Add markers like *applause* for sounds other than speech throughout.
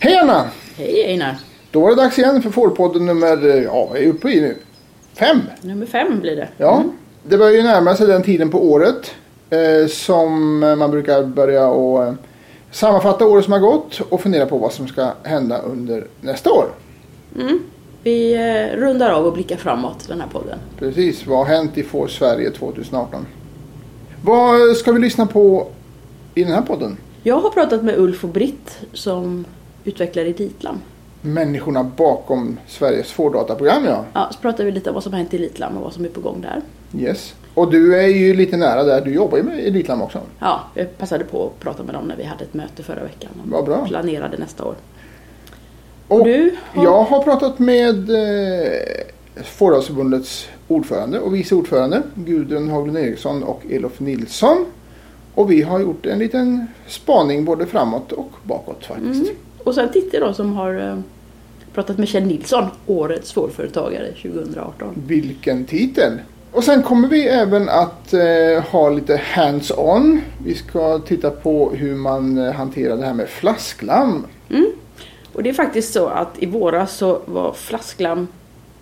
Hej Anna! Hej Einar! Då var det dags igen för Fårpodden nummer, ja vad är vi uppe i nu? Fem! Nummer fem blir det. Ja, det börjar ju närma sig den tiden på året eh, som man brukar börja och eh, sammanfatta året som har gått och fundera på vad som ska hända under nästa år. Mm. Vi eh, rundar av och blickar framåt den här podden. Precis, vad har hänt i Får Sverige 2018? Vad ska vi lyssna på i den här podden? Jag har pratat med Ulf och Britt som utvecklar Elitlam. Människorna bakom Sveriges fårdataprogram ja. Ja, så pratar vi lite om vad som har hänt i Elitlam och vad som är på gång där. Yes. Och du är ju lite nära där, du jobbar ju med Elitlam också. Ja, jag passade på att prata med dem när vi hade ett möte förra veckan. Vad bra. Planerade nästa år. Och du har- Jag har pratat med eh, Fårdalsförbundets ordförande och vice ordförande Gudrun Haglund Eriksson och Elof Nilsson. Och vi har gjort en liten spaning både framåt och bakåt faktiskt. Mm. Och sen Titti då som har eh, pratat med Kjell Nilsson, årets svårföretagare 2018. Vilken titel! Och sen kommer vi även att eh, ha lite hands-on. Vi ska titta på hur man eh, hanterar det här med flasklam. Och det är faktiskt så att i våras så var flasklam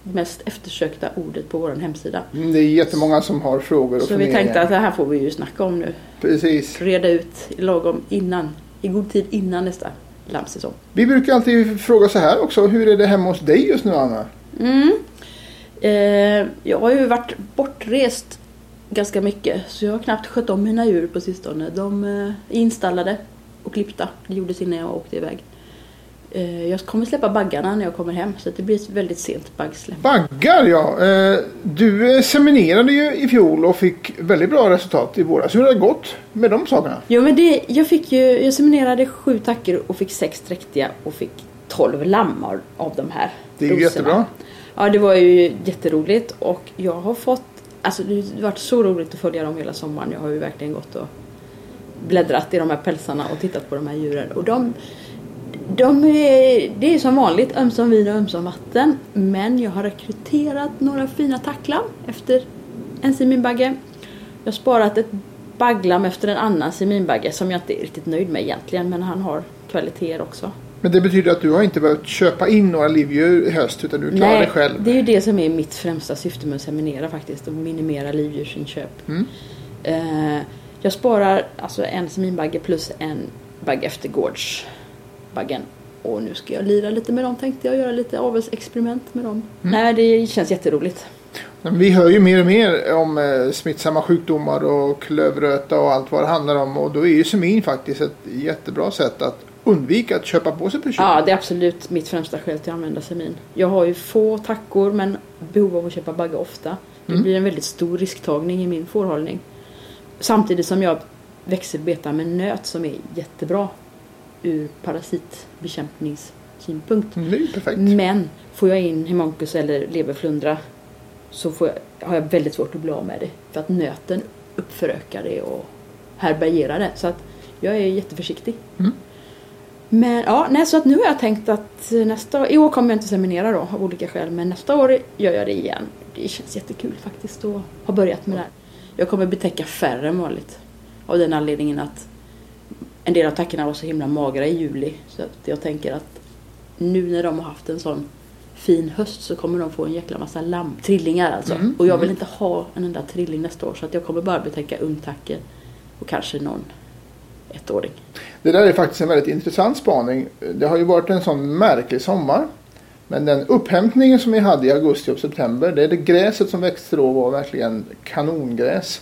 mest eftersökta ordet på vår hemsida. Mm, Det är jättemånga som har frågor och Så vi tänkte att det här får vi ju snacka om nu. Precis. Reda ut lagom innan, i god tid innan nästa lammsäsong. Vi brukar alltid fråga så här också. Hur är det hemma hos dig just nu Anna? Mm. Eh, jag har ju varit bortrest ganska mycket så jag har knappt skött om mina djur på sistone. De eh, är installade och klippta. Det gjordes innan jag åkte iväg. Eh, jag kommer släppa baggarna när jag kommer hem så det blir ett väldigt sent baggsläpp. Baggar ja. Eh, Du eh, seminerade ju i fjol och fick väldigt bra resultat i våras. Hur har det gått med de sakerna? Jo men det, jag fick ju, jag seminerade sju tackor och fick sex dräktiga och fick tolv lammar av de här Det är ju doserna. jättebra. Ja det var ju jätteroligt och jag har fått, alltså det har varit så roligt att följa dem hela sommaren. Jag har ju verkligen gått och bläddrat i de här pälsarna och tittat på de här djuren och de de är, det är som vanligt ömsom vin och ömsom vatten. Men jag har rekryterat några fina tacklam efter en seminbagge. Jag har sparat ett bagglam efter en annan seminbagge som jag inte är riktigt nöjd med egentligen. Men han har kvaliteter också. Men det betyder att du har inte behövt köpa in några livdjur i höst utan du klarar dig själv. det är ju det som är mitt främsta syfte med att seminera faktiskt. Att minimera livdjursinköp. Mm. Eh, jag sparar alltså en seminbagge plus en bagge eftergårdsbaggen. Och nu ska jag lira lite med dem tänkte jag. Göra lite avelsexperiment med dem. Mm. Nej, det känns jätteroligt. Vi hör ju mer och mer om eh, smittsamma sjukdomar och klövröta och allt vad det handlar om. Och då är ju semin faktiskt ett jättebra sätt att undvika att köpa på sig personer. Ja, det är absolut mitt främsta skäl till att använda semin. Jag har ju få tackor men behov av att köpa bagge ofta. Det Mm. blir en väldigt stor risktagning i min fårhållning. Samtidigt som jag växelbetar med nöt som är jättebra ur parasitbekämpningssynpunkt. Mm, perfekt. Men får jag in hemonkus eller leverflundra så får jag, har jag väldigt svårt att bli av med det. För att nöten uppförökar det och härbärgerar det. Så att jag är jätteförsiktig. Mm. Men ja, nej, så att nu har jag tänkt att nästa år, i år kommer jag inte seminera då av olika skäl. Men nästa år gör jag det igen. Det känns jättekul faktiskt att ha börjat med det här. Jag kommer betäcka färre än vanligt. Av den anledningen att en del av tackorna var så himla magra i juli. Så att jag tänker att nu när de har haft en sån fin höst så kommer de få en jäkla massa lamm. Trillingar alltså. Mm, Och jag vill mm. inte ha en enda trilling nästa år. Så att jag kommer bara betäcka ungtackor. Och kanske någon ettåring. Det där är faktiskt en väldigt intressant spaning. Det har ju varit en sån märklig sommar. Men den upphämtningen som vi hade i augusti och september. Det är det gräset som växte då var verkligen kanongräs.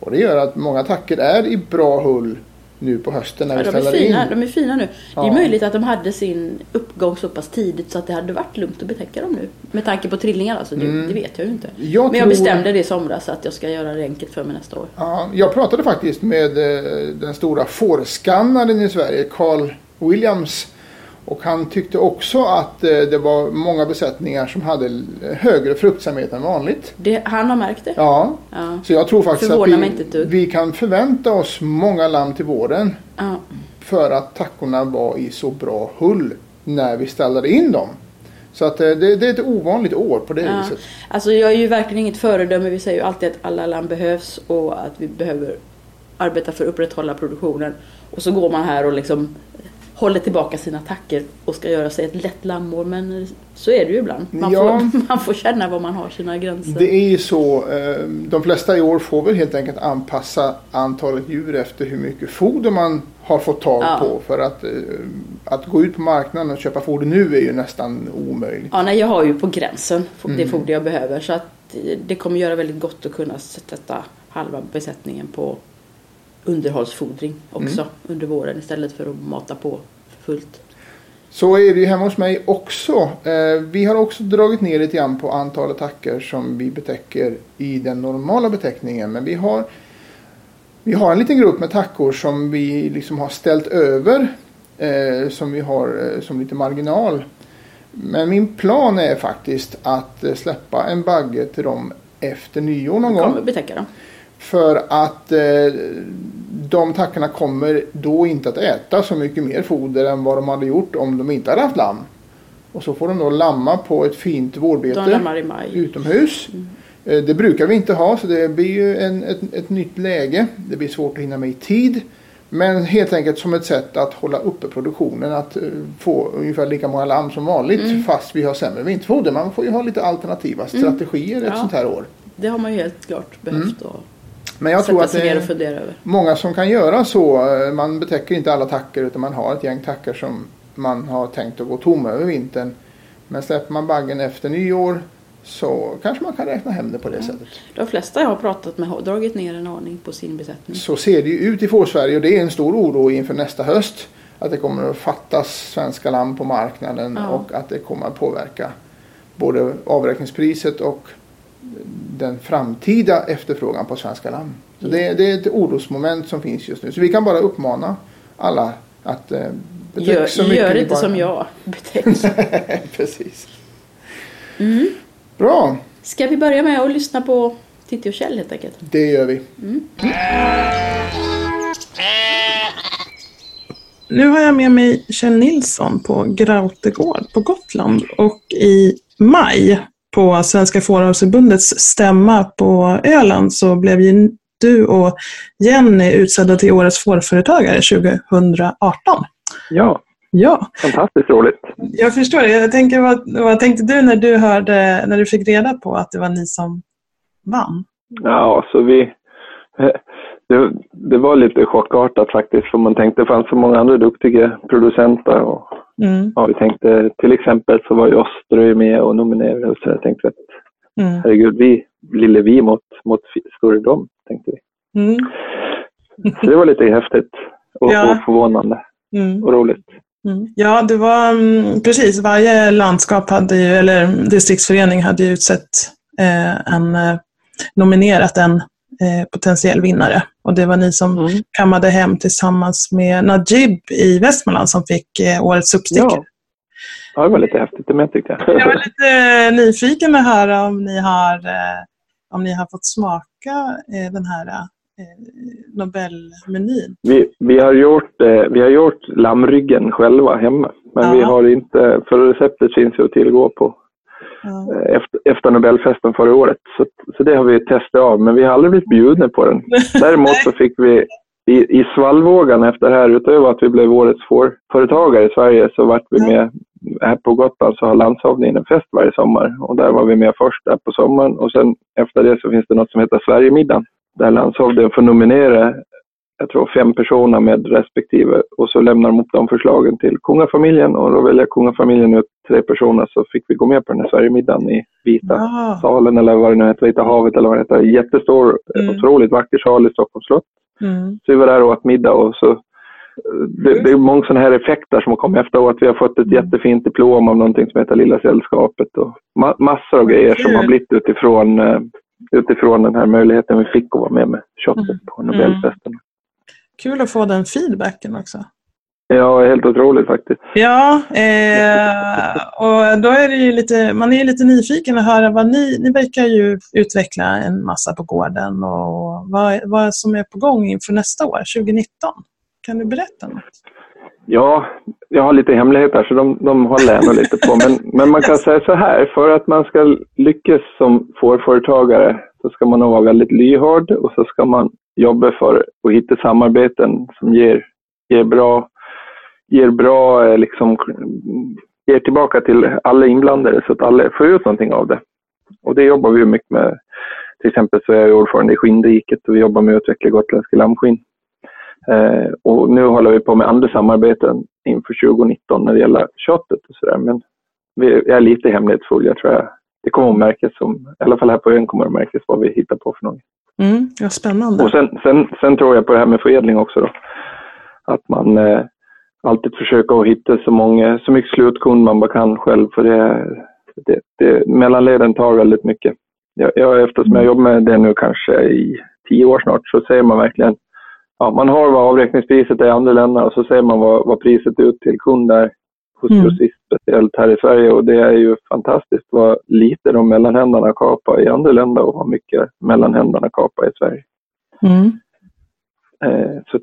Och det gör att många tacker är i bra hull nu på hösten när Ja, vi ställer fina, in. de är fina nu. Det Ja. är möjligt att de hade sin uppgång så pass tidigt så att det hade varit lugnt att betäcka dem nu. Med tanke på trillingar alltså. Det, Mm. det vet jag ju inte. Jag Men jag tror- bestämde det i somras att jag ska göra det enkelt för mig nästa år. Ja, jag pratade faktiskt med eh, den stora fårskannaren i Sverige, Carl Williams. Och han tyckte också att eh, det var många besättningar som hade högre fruktsamhet än vanligt. Det, han har märkt det. Ja, Ja. så jag tror faktiskt att Förvånar inte vi, vi kan förvänta oss många lamm till våren. Ja. För att tackorna var i så bra hull när vi ställde in dem. Så att eh, det, det är ett ovanligt år på det Ja. viset. Alltså jag är ju verkligen inget föredöme. Vi säger ju alltid att alla lamm behövs och att vi behöver arbeta för att upprätthålla produktionen. Och så går man här och liksom håller tillbaka sina attacker och ska göra sig ett lätt lammål. Men så är det ju ibland. Man, Ja. får, *laughs* man får känna var man har sina gränser. Det är ju så. eh, De flesta i år får väl helt enkelt anpassa antalet djur efter hur mycket foder man har fått tag Ja. på. För att, eh, att gå ut på marknaden och köpa foder nu är ju nästan omöjligt. Ja, nej, jag har ju på gränsen det Mm. foder jag behöver. Så att eh, det kommer göra väldigt gott att kunna sätta halva besättningen på underhållsfodring också Mm. under våren istället för att mata på för fullt. Så är det ju hemma hos mig också. Eh, Vi har också dragit ner lite grann på antal attacker som vi betäcker i den normala beteckningen. Men vi har, vi har en liten grupp med tackor som vi liksom har ställt över. Eh, som vi har eh, som lite marginal. Men min plan är faktiskt att släppa en bagge till dem efter nyår någon gång. kommer betäcka dem. För att eh, de tackorna kommer då inte att äta så mycket mer foder än vad de hade gjort om de inte hade haft lamm. Och så får de då lamma på ett fint vårbete utomhus. Eh, Det brukar vi inte ha så det blir ju en, ett, ett nytt läge. Det blir svårt att hinna med i tid. Men helt enkelt som ett sätt att hålla uppe produktionen. Att eh, få ungefär lika många lamm som vanligt fast vi har sämre vinterfoder. Man får ju ha lite alternativa strategier ett Ja. sånt här år. Det har man ju helt klart behövt att Men jag tror att det är många som kan göra så. Man betäcker inte alla tackor utan man har ett gäng tackor som man har tänkt att gå tomma över vintern. Men släpper man baggen efter nyår så kanske man kan räkna hem det på det sättet. De flesta jag har pratat med har dragit ner en aning på sin besättning. Så ser det ju ut i Fårsverige och det är en stor oro inför nästa höst. Att det kommer att fattas svenska lamm på marknaden Ja. och att det kommer att påverka både avräkningspriset och den framtida efterfrågan på svenska lamm. Så det, det är ett orosmoment som finns just nu. Så vi kan bara uppmana alla att eh, betäcka Gör, så mycket gör inte bara som jag. *laughs* Betäck. Precis. Mm. Bra, Ska vi börja med att lyssna på Titti och Kjell helt enkelt? det gör vi. Nu har jag med mig Kjell Nilsson på Grautegård på Gotland och i maj på Svenska Fåravelsförbundets stämma på Öland så blev ju du och Jenny utsedda till Årets fårföretagare 2018. Ja, Ja, fantastiskt roligt. jag förstår det. Jag tänker, vad, vad tänkte du när du, hörde, när du fick reda på att det var ni som vann? Ja, så vi... Det, det var lite chockartat faktiskt, för man tänkte det fanns så många andra duktiga producenter. Och, Mm, ja, vi tänkte till exempel så var ju Österö med och nominerade så jag tänkte att mm, herregud, vi, lille vi mot, mot större dem, tänkte vi. mm, Så det var lite häftigt och, Ja. och förvånande mm. och roligt. Mm. Ja, det var mm, precis. Varje landskap hade ju, eller distriktsförening hade ju utsett eh, en, eh, nominerat en eh, potentiell vinnare. Och det var ni som Mm. kammade hem tillsammans med Najib i Västmanland som fick eh, årets uppstickare. Ja. ja, det var lite häftigt det med tyckte jag. Jag var lite eh, nyfiken att höra om ni har, eh, om ni har fått smaka eh, den här eh, Nobelmenyn. Vi, vi, har gjort, eh, vi har gjort lammryggen själva hemma. Men Ja. vi har inte, för receptet finns ju att tillgå på Ja. eh, efter, efter Nobelfesten förra året. Så, så det har vi testat av, men vi har aldrig blivit bjudna på den. *laughs* Däremot så fick vi i, i svallvågan efter det här, utöver att vi blev årets fårföretagare i Sverige, så vart vi med här på Gotland så har landshövdingen en fest varje sommar och där var vi med först där på sommaren och sen efter det så finns det något som heter Sverigemiddagen där landshövdingen får nominera jag tror fem personer med respektive och så lämnar de upp de förslagen till kungafamiljen och då väljer kungafamiljen ut tre personer så fick vi gå med på den här Sverigemiddagen i Vita Ja. salen eller vad det nu heter, Vita havet eller vad det heter. Jättestor, Mm. otroligt vacker sal i Stockholms slott. Mm. Så vi var där och åt middag och så det, det är många sådana här effekter som har kommit efteråt. Vi har fått ett Mm. jättefint diplom av någonting som heter Lilla Sällskapet och ma- massor av grejer som har blivit utifrån, eh, utifrån den här möjligheten vi fick att vara med med shotet Mm. på Nobelfesten. Kul att få den feedbacken också. Ja, helt otroligt faktiskt. Ja, eh, och då är det ju lite, man är ju lite nyfiken att höra vad ni, ni verkar ju utveckla en massa på gården och vad, vad som är på gång inför nästa år, 2019. Kan du berätta något? Ja, jag har lite hemligheter så de, de håller jag lite på. Men, men man kan säga så här, för att man ska lyckas som fårföretagare så ska man nog vara väldigt lyhörd och så ska man jobba för att hitta samarbeten som ger, ger bra, ger bra eh, liksom, ger tillbaka till alla inblandade så att alla får ut någonting av det. Och det jobbar vi mycket med. Till exempel så är jag ordförande i Skinnriket och vi jobbar med att utveckla gotländska lammskinn. Eh, och nu håller vi på med andra samarbeten inför 2019 när det gäller köttet och sådär. Men vi är lite hemlighetsfulla. Jag tror jag. Det kommer att märkas, som, i alla fall här på ön kommer det att märkas vad vi hittar på för något. Mm, ja, spännande. Och sen, sen, sen tror jag på det här med förädling också då. Att man eh, alltid försöker att hitta så, många, så mycket slutkund man bara kan själv. För det, det, det, mellanleden tar väldigt mycket. Jag, jag, eftersom jag jobbar med det nu kanske i tio år snart så ser man verkligen ja, man har vad avräkningspriset är i andra länder och så ser man vad, vad priset ut till kund är hos mm. grossist, speciellt här i Sverige. Och det är ju fantastiskt vad lite de mellanhänderna kapar i andra länder och vad mycket mellanhänderna kapar i Sverige. Mm. Eh, så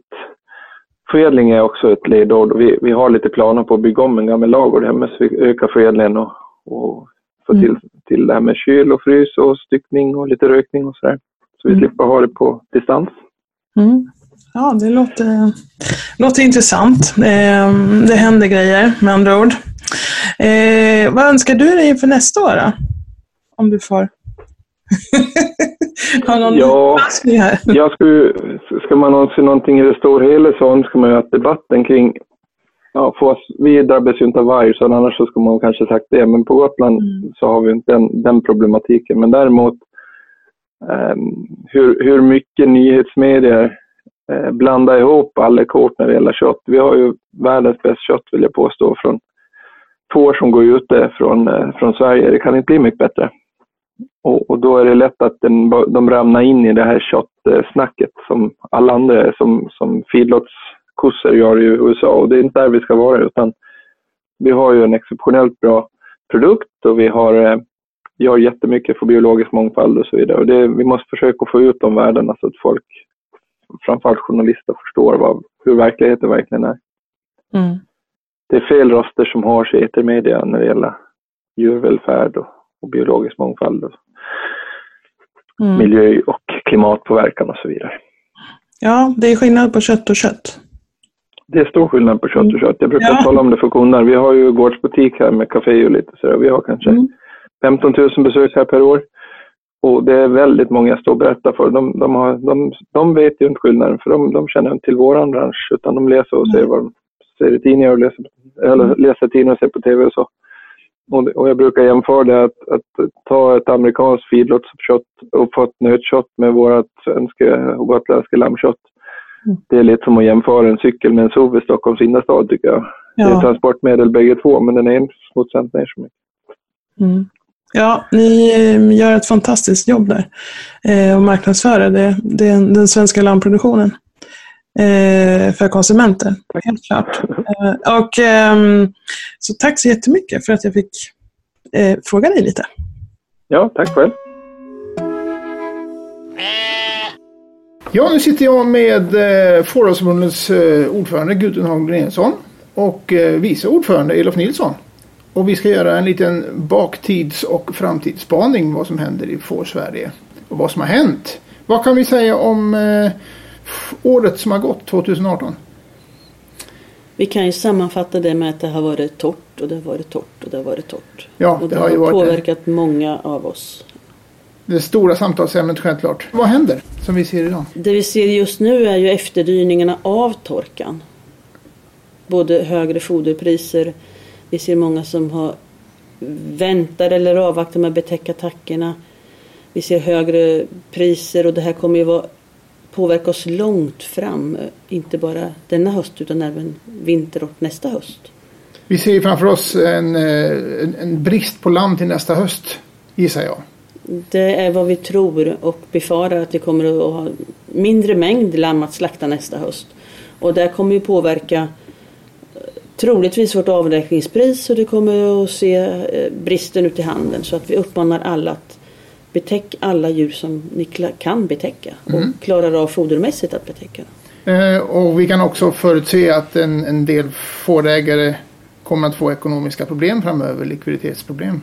förädling är också ett ledord vi, vi har lite planer på att bygga om en gammal ladugård hemma så vi ökar förädlingen och, och få mm. till, till det här med kyl och frys och styckning och lite rökning och sådär. Så vi mm. slipper ha det på distans. Mm. Ja, det låter, låter intressant. Eh, det händer grejer med andra ord. Eh, vad önskar du dig inför nästa år då? Om du får *laughs* ja. Jag skulle, ska man önska någonting i det stora hela så önskar man ju att debatten kring Ja, för oss, vi drabbas ju inte av varg, så annars så skulle man kanske sagt det. Men på Gotland mm. så har vi inte den, den problematiken. Men däremot um, hur, hur mycket nyhetsmedier Eh, blanda ihop alla kort när det gäller kött. Vi har ju världens bästa kött vill jag påstå från får som går ute från, eh, från Sverige. Det kan inte bli mycket bättre. Och, och då är det lätt att den, de ramlar in i det här köttsnacket som alla andra som, som feedlotskossor gör i USA. Och det är inte där vi ska vara utan vi har ju en exceptionellt bra produkt och vi har eh, gör jättemycket för biologisk mångfald och så vidare. Och det, vi måste försöka få ut de värdena så att folk framförallt journalister förstår vad, hur verkligheten verkligen är. Mm. Det är fel röster som har sig i etermedia när det gäller djurvälfärd och, och biologisk mångfald. Och mm. Miljö och klimatpåverkan och så vidare. Ja, det är skillnad på kött och kött. Det är stor skillnad på kött och kött. Jag brukar ja. tala om det för kunder. Vi har ju gårdsbutik här med kafé och lite sådär. Vi har kanske mm. 15 000 besök här per år. Och det är väldigt många jag står och berättar för. De, de, har, de, de vet ju inte skillnaden för de, de känner inte till våran bransch utan de läser och ser vad de ser i tidningar och läser, eller mm. läser tidningar och ser på TV och så. Och, och jag brukar jämföra det att, att ta ett amerikanskt feedlotskött och få ett nötkött med vårt svenska och gotländska lammkött. Mm. Det är lite som att jämföra en cykel med en SUV i Stockholms innerstad tycker jag. Ja. Det är transportmedel bägge två men den ena smutsar inte ner så mycket. Mm. Ja, ni eh, gör ett fantastiskt jobb där eh, och marknadsför det, det, den svenska lammproduktionen eh, för konsumenter, helt klart. Eh, och, eh, så tack så jättemycket för att jag fick fråga dig lite. Ja, tack själv. Ja, nu sitter jag med eh, Fårhusförbundets ordförande Gudrun Hagl och vice ordförande Elof Nilsson. Och vi ska göra en liten baktids och framtidsspaning vad som händer i Får-Sverige och vad som har hänt. Vad kan vi säga om eh, året som har gått, 2018? Vi kan ju sammanfatta det med att det har varit torrt och det har varit torrt och det har varit torrt. Ja, och det, det har, har varit påverkat det. många av oss. Det stora samtalsämnet självklart. Vad händer som vi ser idag? Det vi ser just nu är ju efterdyningarna av torkan. Både högre foderpriser, vi ser många som har väntar eller avvaktar med att betäcka attackerna. Vi ser högre priser och det här kommer ju vara, påverka oss långt fram. Inte bara denna höst utan även vinter och nästa höst. Vi ser framför oss en, en, en brist på lamm till nästa höst gissar jag. Det är vad vi tror och befarar att vi kommer att ha mindre mängd lamm att slakta nästa höst. Och det kommer ju påverka troligtvis vårt avräkningspris och det kommer att se eh, bristen ut i handeln. Så att vi uppmanar alla att betäcka alla djur som ni kan betäcka och mm. klarar av fodermässigt att betäcka. Eh, och vi kan också förutse att en, en del fårägare kommer att få ekonomiska problem framöver, likviditetsproblem.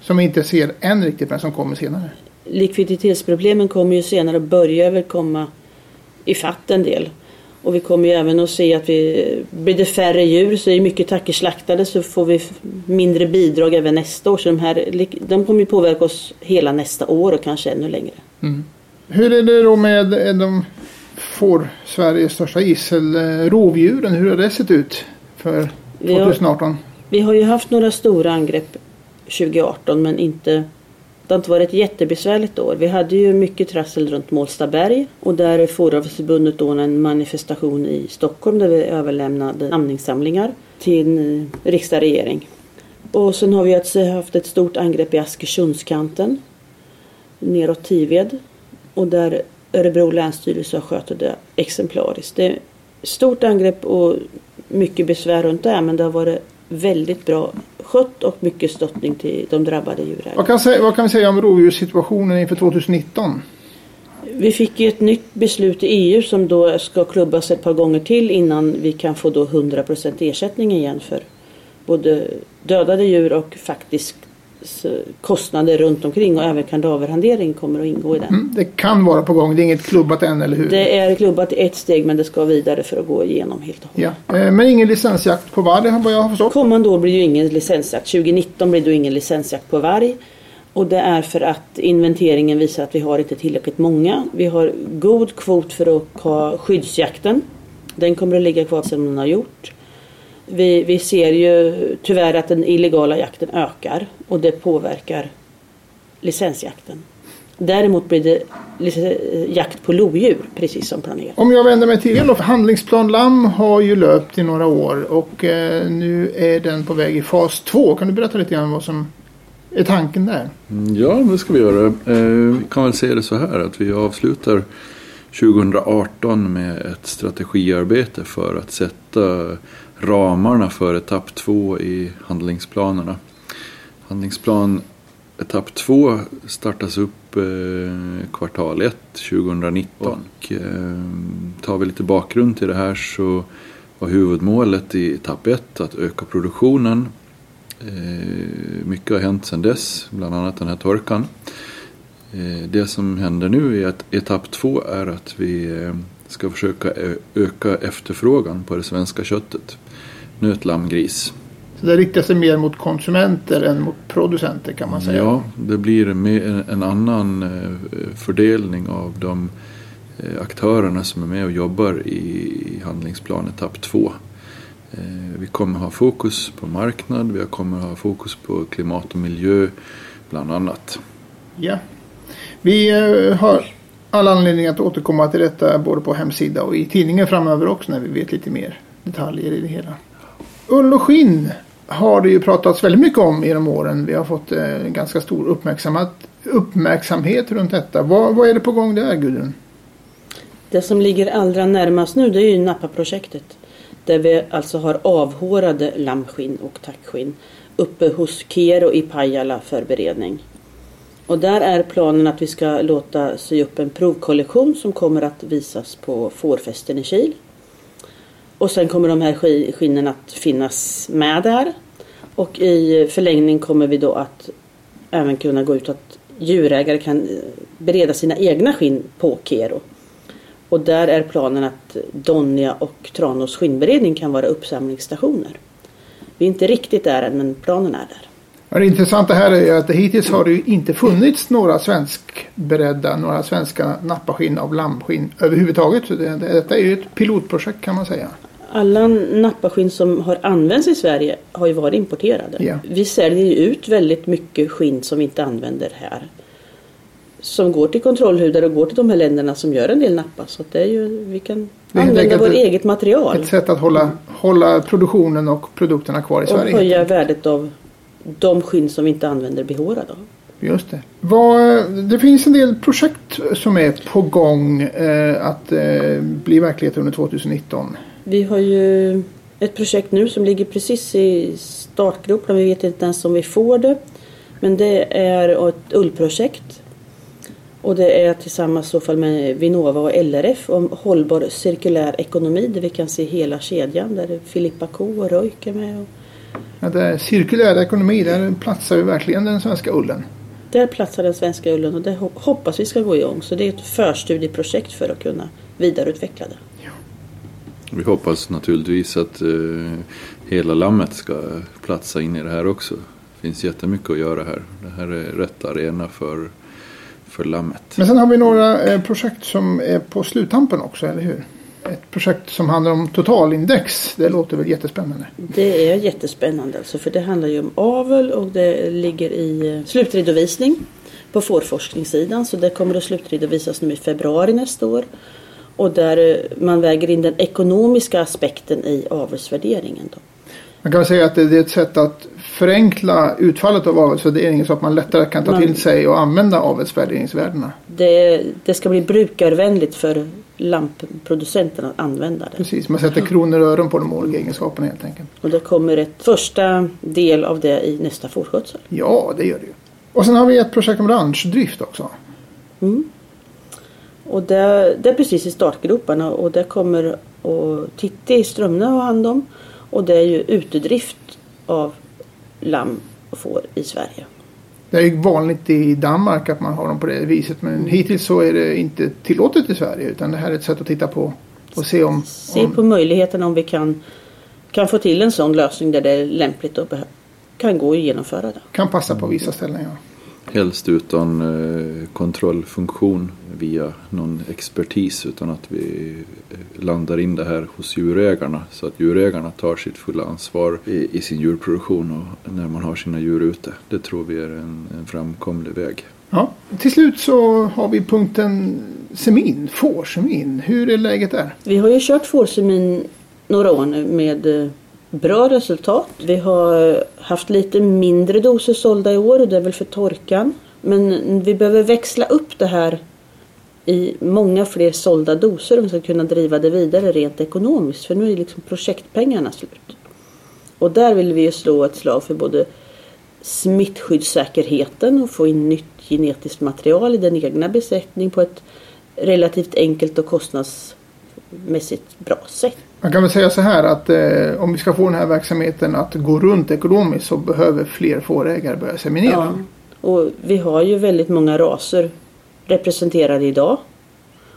Som vi inte ser än riktigt men som kommer senare. Likviditetsproblemen kommer ju senare och börjar väl komma i fatt en del. Och vi kommer ju även att se att vi, blir det färre djur så är mycket tackor slaktade så får vi mindre bidrag även nästa år. Så de, här, de kommer ju påverka oss hela nästa år och kanske ännu längre. Mm. Hur är det då med de får Sveriges största gissel, eh, rovdjuren? Hur har det sett ut för 2018? Vi har, vi har ju haft några stora angrepp 2018 men inte det har inte varit ett jättebesvärligt år. Vi hade ju mycket trassel runt Målstaberg och där Fåravelsförbundet ordnade en manifestation i Stockholm där vi överlämnade namninsamlingar till riksdag och regering. Och sen har vi haft ett stort angrepp i Askersundskanten neråt Tived och där Örebro länsstyrelse har skött det exemplariskt. Det är stort angrepp och mycket besvär runt det men det har varit väldigt bra skött och mycket stöttning till de drabbade djurägarna. Vad kan, vad kan vi säga om rovdjurssituationen inför 2019? Vi fick ju ett nytt beslut i EU som då ska klubbas ett par gånger till innan vi kan få då 100% ersättning igen för både dödade djur och faktisk kostnader runt omkring och även kadaverhantering kommer att ingå i den. Mm, det kan vara på gång, det är inget klubbat än eller hur? Det är klubbat i ett steg men det ska vidare för att gå igenom helt och hållet. Ja. Eh, men ingen licensjakt på varg vad jag har förstått? Kommande år blir ju ingen licensjakt. 2019 blir det ingen licensjakt på varg. Och det är för att inventeringen visar att vi har inte tillräckligt många. Vi har god kvot för att ha skyddsjakten. Den kommer att ligga kvar som den har gjort. Vi, vi ser ju tyvärr att den illegala jakten ökar och det påverkar licensjakten. Däremot blir det jakt på lodjur precis som planerat. Om jag vänder mig till er då. Handlingsplan Lamm har ju löpt i några år och eh, nu är den på väg i fas 2. Kan du berätta lite grann vad som är tanken där? Mm, ja, det ska vi göra. Eh, vi kan väl se det så här att vi avslutar 2018 med ett strategiarbete för att sätta ramarna för etapp två i handlingsplanerna. Handlingsplan etapp två startas upp eh, kvartal 1 2019. Och, eh, tar vi lite bakgrund till det här så var huvudmålet i etapp 1 att öka produktionen. Eh, mycket har hänt sedan dess, bland annat den här torkan. Eh, det som händer nu i etapp 2 är att vi eh, ska försöka öka efterfrågan på det svenska köttet nöt, lamm, gris. Så det riktar sig mer mot konsumenter än mot producenter kan man säga? Ja, det blir en annan eh, fördelning av de eh, aktörerna som är med och jobbar i handlingsplan etapp 2. Eh, vi kommer ha fokus på marknad, vi kommer ha fokus på klimat och miljö bland annat. Ja, vi har alla anledning att återkomma till detta både på hemsida och i tidningen framöver också när vi vet lite mer detaljer i det hela. Ull och skinn har det ju pratats väldigt mycket om genom åren. Vi har fått eh, ganska stor uppmärksamhet, uppmärksamhet runt detta. Vad, vad är det på gång där Gudrun? Det som ligger allra närmast nu det är ju Napa-projektet. Där vi alltså har avhårade lammskinn och tackskinn uppe hos Kero i Pajala för beredning. Och där är planen att vi ska låta sy upp en provkollektion som kommer att visas på fårfesten i Kil. Och sen kommer de här skinnen att finnas med där. Och i förlängning kommer vi då att även kunna gå ut att djurägare kan eh, bereda sina egna skinn på Kero. Och där är planen att Donja och Tranås skinnberedning kan vara uppsamlingsstationer. Vi är inte riktigt där än men planen är där. Ja, det intressanta här är att hittills har det ju inte funnits några svenskberedda, några svenska nappaskinn av lammskinn överhuvudtaget. Så det, detta är ju ett pilotprojekt kan man säga. Alla nappaskinn som har använts i Sverige har ju varit importerade. Ja. Vi säljer ju ut väldigt mycket skinn som vi inte använder här. Som går till kontrollhudar och går till de här länderna som gör en del nappa. Så det är ju, vi kan använda vårt eget material. Ett sätt att hålla, hålla produktionen och produkterna kvar i Sverige. Och höja värdet av de skinn som vi inte använder behårade av. Just det. Vad, det finns en del projekt som är på gång eh, att eh, bli verklighet under 2019. Vi har ju ett projekt nu som ligger precis i startgropen. Vi vet inte ens om vi får det. Men det är ett ullprojekt. Och det är tillsammans så fall med Vinnova och LRF om hållbar cirkulär ekonomi där vi kan se hela kedjan där Filippa Ko och Röjk är med. Och Ja, det är cirkulär ekonomi, där platsar ju verkligen den svenska ullen. där platsar den svenska ullen och det ho- hoppas vi ska gå igång. Så det är ett förstudieprojekt för att kunna vidareutveckla det. Vi hoppas naturligtvis att eh, hela lammet ska platsa in i det här också. Det finns jättemycket att göra här. Det här är rätt arena för, för lammet. Men sen har vi några eh, projekt som är på sluttampen också, eller hur? Ett projekt som handlar om totalindex. Det låter väl jättespännande. Det är jättespännande alltså för det handlar ju om avel och det ligger i eh, slutredovisning på fårforskningssidan så det kommer att slutredovisas nu i februari nästa år. Och där eh, man väger in den ekonomiska aspekten i avelsvärderingen. Då. Man kan säga att det är ett sätt att förenkla utfallet av avelsvärderingen så att man lättare kan ta Man- till sig och använda avelsvärderingsvärdena. Det, det ska bli brukarvänligt för lampproducenterna att använda det. Precis, man sätter kronor och öron på de olika egenskaperna helt enkelt. Och det kommer ett första del av det i nästa fårskötsel. Ja, det gör det ju. Och sen har vi ett projekt om ranchdrift också. Och det, det är precis i startgroparna och det kommer och Titti i Strömne ha hand om. Och det är ju utedrift av lamm och får i Sverige. Det är ju vanligt i Danmark att man har dem på det viset men hittills så är det inte tillåtet i Sverige utan det här är ett sätt att titta på och se om, Se om på möjligheterna om vi kan, kan få till en sån lösning där det är lämpligt och kan gå att genomföra det. kan passa på vissa ställen. Ja. Helst utan eh, kontrollfunktion via någon expertis utan att vi eh, landar in det här hos djurägarna så att djurägarna tar sitt fulla ansvar i, i sin djurproduktion och när man har sina djur ute. Det tror vi är en, en framkomlig väg. Ja. Till slut så har vi punkten semin, fårsemin. Hur är läget där? Vi har ju kört fårsemin några år nu med eh, bra resultat. Vi har haft lite mindre doser sålda i år och det är väl för torkan. Men vi behöver växla upp det här i många fler sålda doser om vi ska kunna driva det vidare rent ekonomiskt. För nu är liksom projektpengarna slut. Och där vill vi ju slå ett slag för både smittskyddssäkerheten och få in nytt genetiskt material i den egna besättningen på ett relativt enkelt och kostnadsmässigt bra sätt. Man kan väl säga så här att eh, om vi ska få den här verksamheten att gå runt ekonomiskt så behöver fler fårägare börja seminera. Ja. Och vi har ju väldigt många raser representerade idag.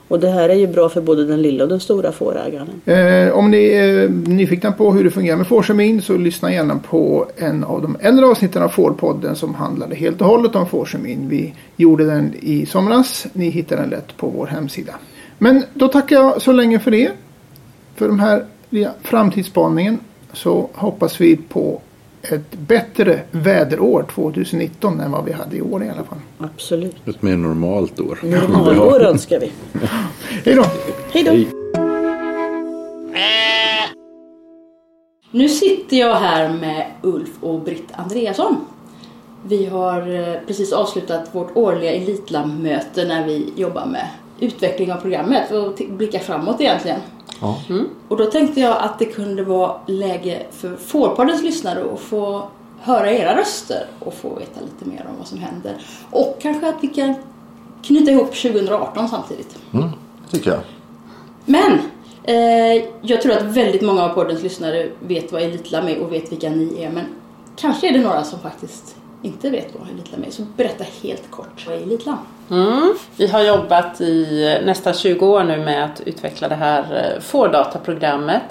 Och det här är ju bra för både den lilla och den stora fårägaren. Eh, om ni är nyfikna på hur det fungerar med fårkemin så lyssna gärna på en av de äldre avsnitten av Fårpodden som handlade helt och hållet om fårkemin. Vi gjorde den i somras. Ni hittar den lätt på vår hemsida. Men då tackar jag så länge för det. För den här framtidsspaningen så hoppas vi på ett bättre väderår 2019 än vad vi hade i år i alla fall. Absolut. Ett mer normalt år. Normalår önskar vi. *laughs* Hej då! Hej då! Hej. Nu sitter jag här med Ulf och Britt Andreasson. Vi har eh, precis avslutat vårt årliga Elitlam-möte när vi jobbar med utveckling av programmet och blickar framåt egentligen. Ja. Och då tänkte jag att det kunde vara läge för Fårpoddens lyssnare att få höra era röster och få veta lite mer om vad som händer. Och kanske att vi kan knyta ihop 2018 samtidigt. Mm, tycker jag. Men eh, jag tror att väldigt många av poddens lyssnare vet vad Elitlam är och vet vilka ni är. Men kanske är det några som faktiskt inte vet vad Elitlam är. Så berätta helt kort, vad är Elitlam? Mm. Vi har jobbat i nästan 20 år nu med att utveckla det här eh, fårdataprogrammet.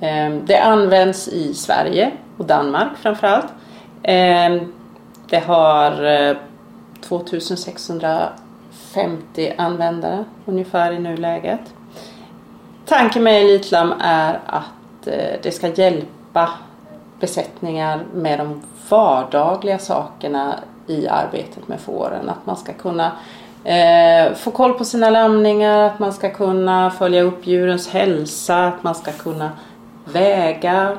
Ehm, det används i Sverige och Danmark framförallt. Ehm, det har eh, 2650 användare ungefär i nuläget. Tanken med Elitlam är att eh, det ska hjälpa besättningar med de vardagliga sakerna i arbetet med fåren. Att man ska kunna eh, få koll på sina lamningar, att man ska kunna följa upp djurens hälsa, att man ska kunna väga,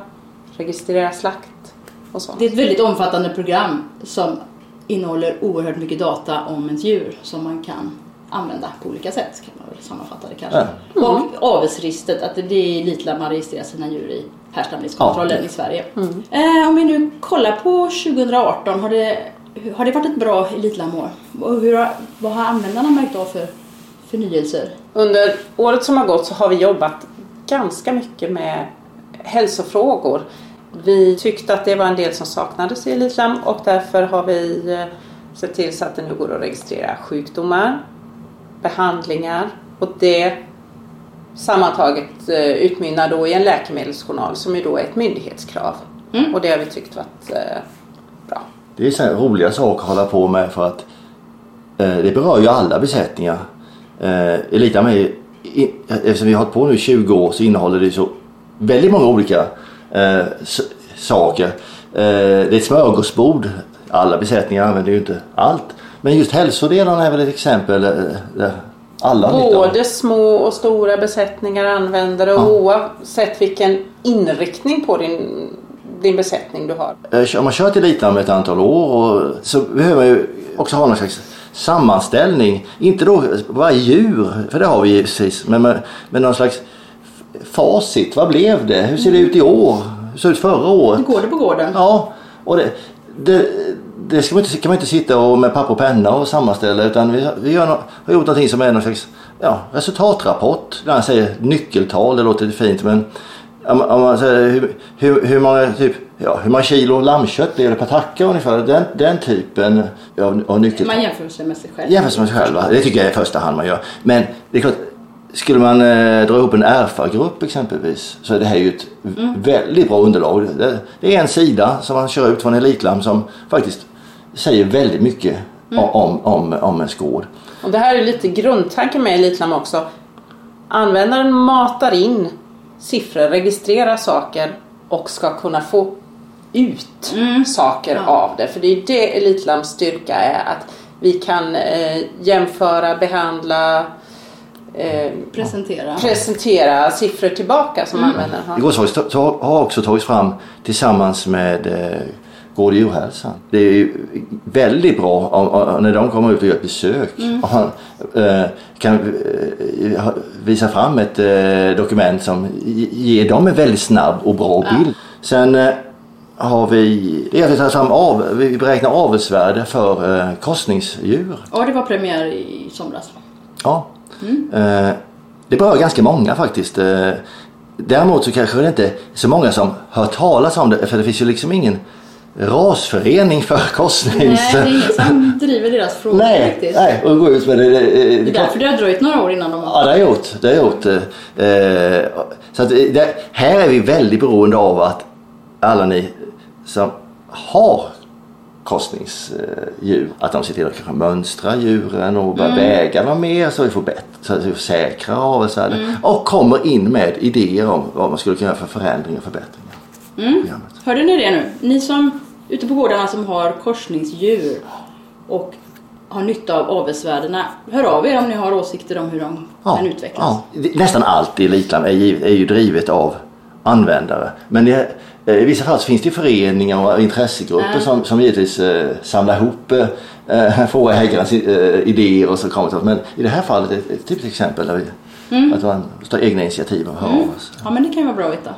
registrera slakt och sånt. Det är ett väldigt omfattande program som innehåller oerhört mycket data om ett djur som man kan använda på olika sätt kan man väl sammanfatta det kanske. Och avelsregistret, att det är Elitlam man registrerar sina djur i härstamningskontrollen Ja. i Sverige. Eh, om vi nu kollar på 2018, har det, har det varit ett bra elitlammår? Och hur har, vad har användarna märkt av för förnyelser? Under året som har gått så har vi jobbat ganska mycket med hälsofrågor. Vi tyckte att det var en del som saknades i Elitlam och därför har vi eh, sett till så att det nu går att registrera sjukdomar, behandlingar och det sammantaget eh, utmynnar då i en läkemedelsjournal som ju då är ett myndighetskrav. Och det har vi tyckt varit eh. Det är så roliga saker att hålla på med för att eh, det berör ju alla besättningar. Eh, Elitam är, i, eftersom vi har hållit på nu i 20 år så innehåller det så väldigt många olika eh, saker. Eh, det är ett smörgåsbord. Alla besättningar använder ju inte allt. Men just hälsodelarna är väl ett exempel eh, där alla. Både små och stora besättningar använder det och oavsett vilken inriktning på din, din besättning du har. Eh, Om man kört Elitam ett antal år så behöver man ju också ha någon slags sammanställning. Inte då varje djur, för det har vi ju precis. Men, men, men någon slags facit. Vad blev det? Hur ser det ut i år? Hur såg det ut förra året? Hur går det på gården? Ja, och det, det, det ska man inte, kan man inte sitta och med papper och penna och sammanställa utan vi, vi nå- har gjort någonting som är någon slags ja, resultatrapport. Där man säger nyckeltal, det låter fint men om, om man säger hur, hur, hur, många, typ, ja, hur många kilo lammkött blir det per tacka ungefär? Den, den typen av, av nyckeltal. Man jämför sig med sig själv. Jämfört med sig själv, va? det tycker jag är i första hand man gör. Men det är klart, skulle man eh, dra ihop en RFA-grupp exempelvis så är det här ju ett väldigt bra underlag. Det, det är en sida som man kör ut från Elitlam som faktiskt säger väldigt mycket om, om, om en skåd. Och det här är lite grundtanken med Elitlam också. Användaren matar in siffror, registrerar saker och ska kunna få ut saker av det. För det är det Elitlams styrka är. Att vi kan eh, jämföra, behandla, eh, Presentera. presentera siffror tillbaka som användaren har. Igår har också tagits fram tillsammans med eh, Gård och djurhälsan. Det är väldigt bra om, om, när de kommer ut och gör ett besök. Och han, eh, kan eh, visa fram ett eh, dokument som ge- ger dem en väldigt snabb och bra bild. Sen eh, har vi, det är att fram av, vi beräknar avelsvärde för eh, korsningsdjur. Ja, det var premiär i somras. Ja. Eh, det berör ganska många faktiskt. Eh, däremot så kanske det inte är så många som hör talas om det för det finns ju liksom ingen rasförening för korsnings... Nej, det är ingen som driver deras frågor nej, nej, och gå ut med det. det, Det det är därför det har dröjt några år innan de Ja, det har gjort. Det har gjort. Eh, så att det, här är vi väldigt beroende av att alla ni som har korsningsdjur, att de ser till att kanske mönstra djuren och börja väga dem mer så vi får bättre, så vi får säkra avelsvärden. Och kommer in med idéer om vad man skulle kunna göra för förändringar och förbättringar. Programmet. Hörde ni det nu? Ni som ute på gårdarna som har korsningsdjur och har nytta av avelsvärdena. Hör av er om ni har åsikter om hur de kan utvecklas. ja. Det- Nästan allt i Elitland är, givet- är ju drivet av användare. Men det, eh, i vissa fall finns det föreningar och intressegrupper som, som givetvis eh, samlar ihop eh, ägarens eh, idéer och så kommer till Men i det här fallet är det ett typiskt exempel där vi att man tar egna initiativ och hör av oss. Ja, men det kan ju vara bra att veta.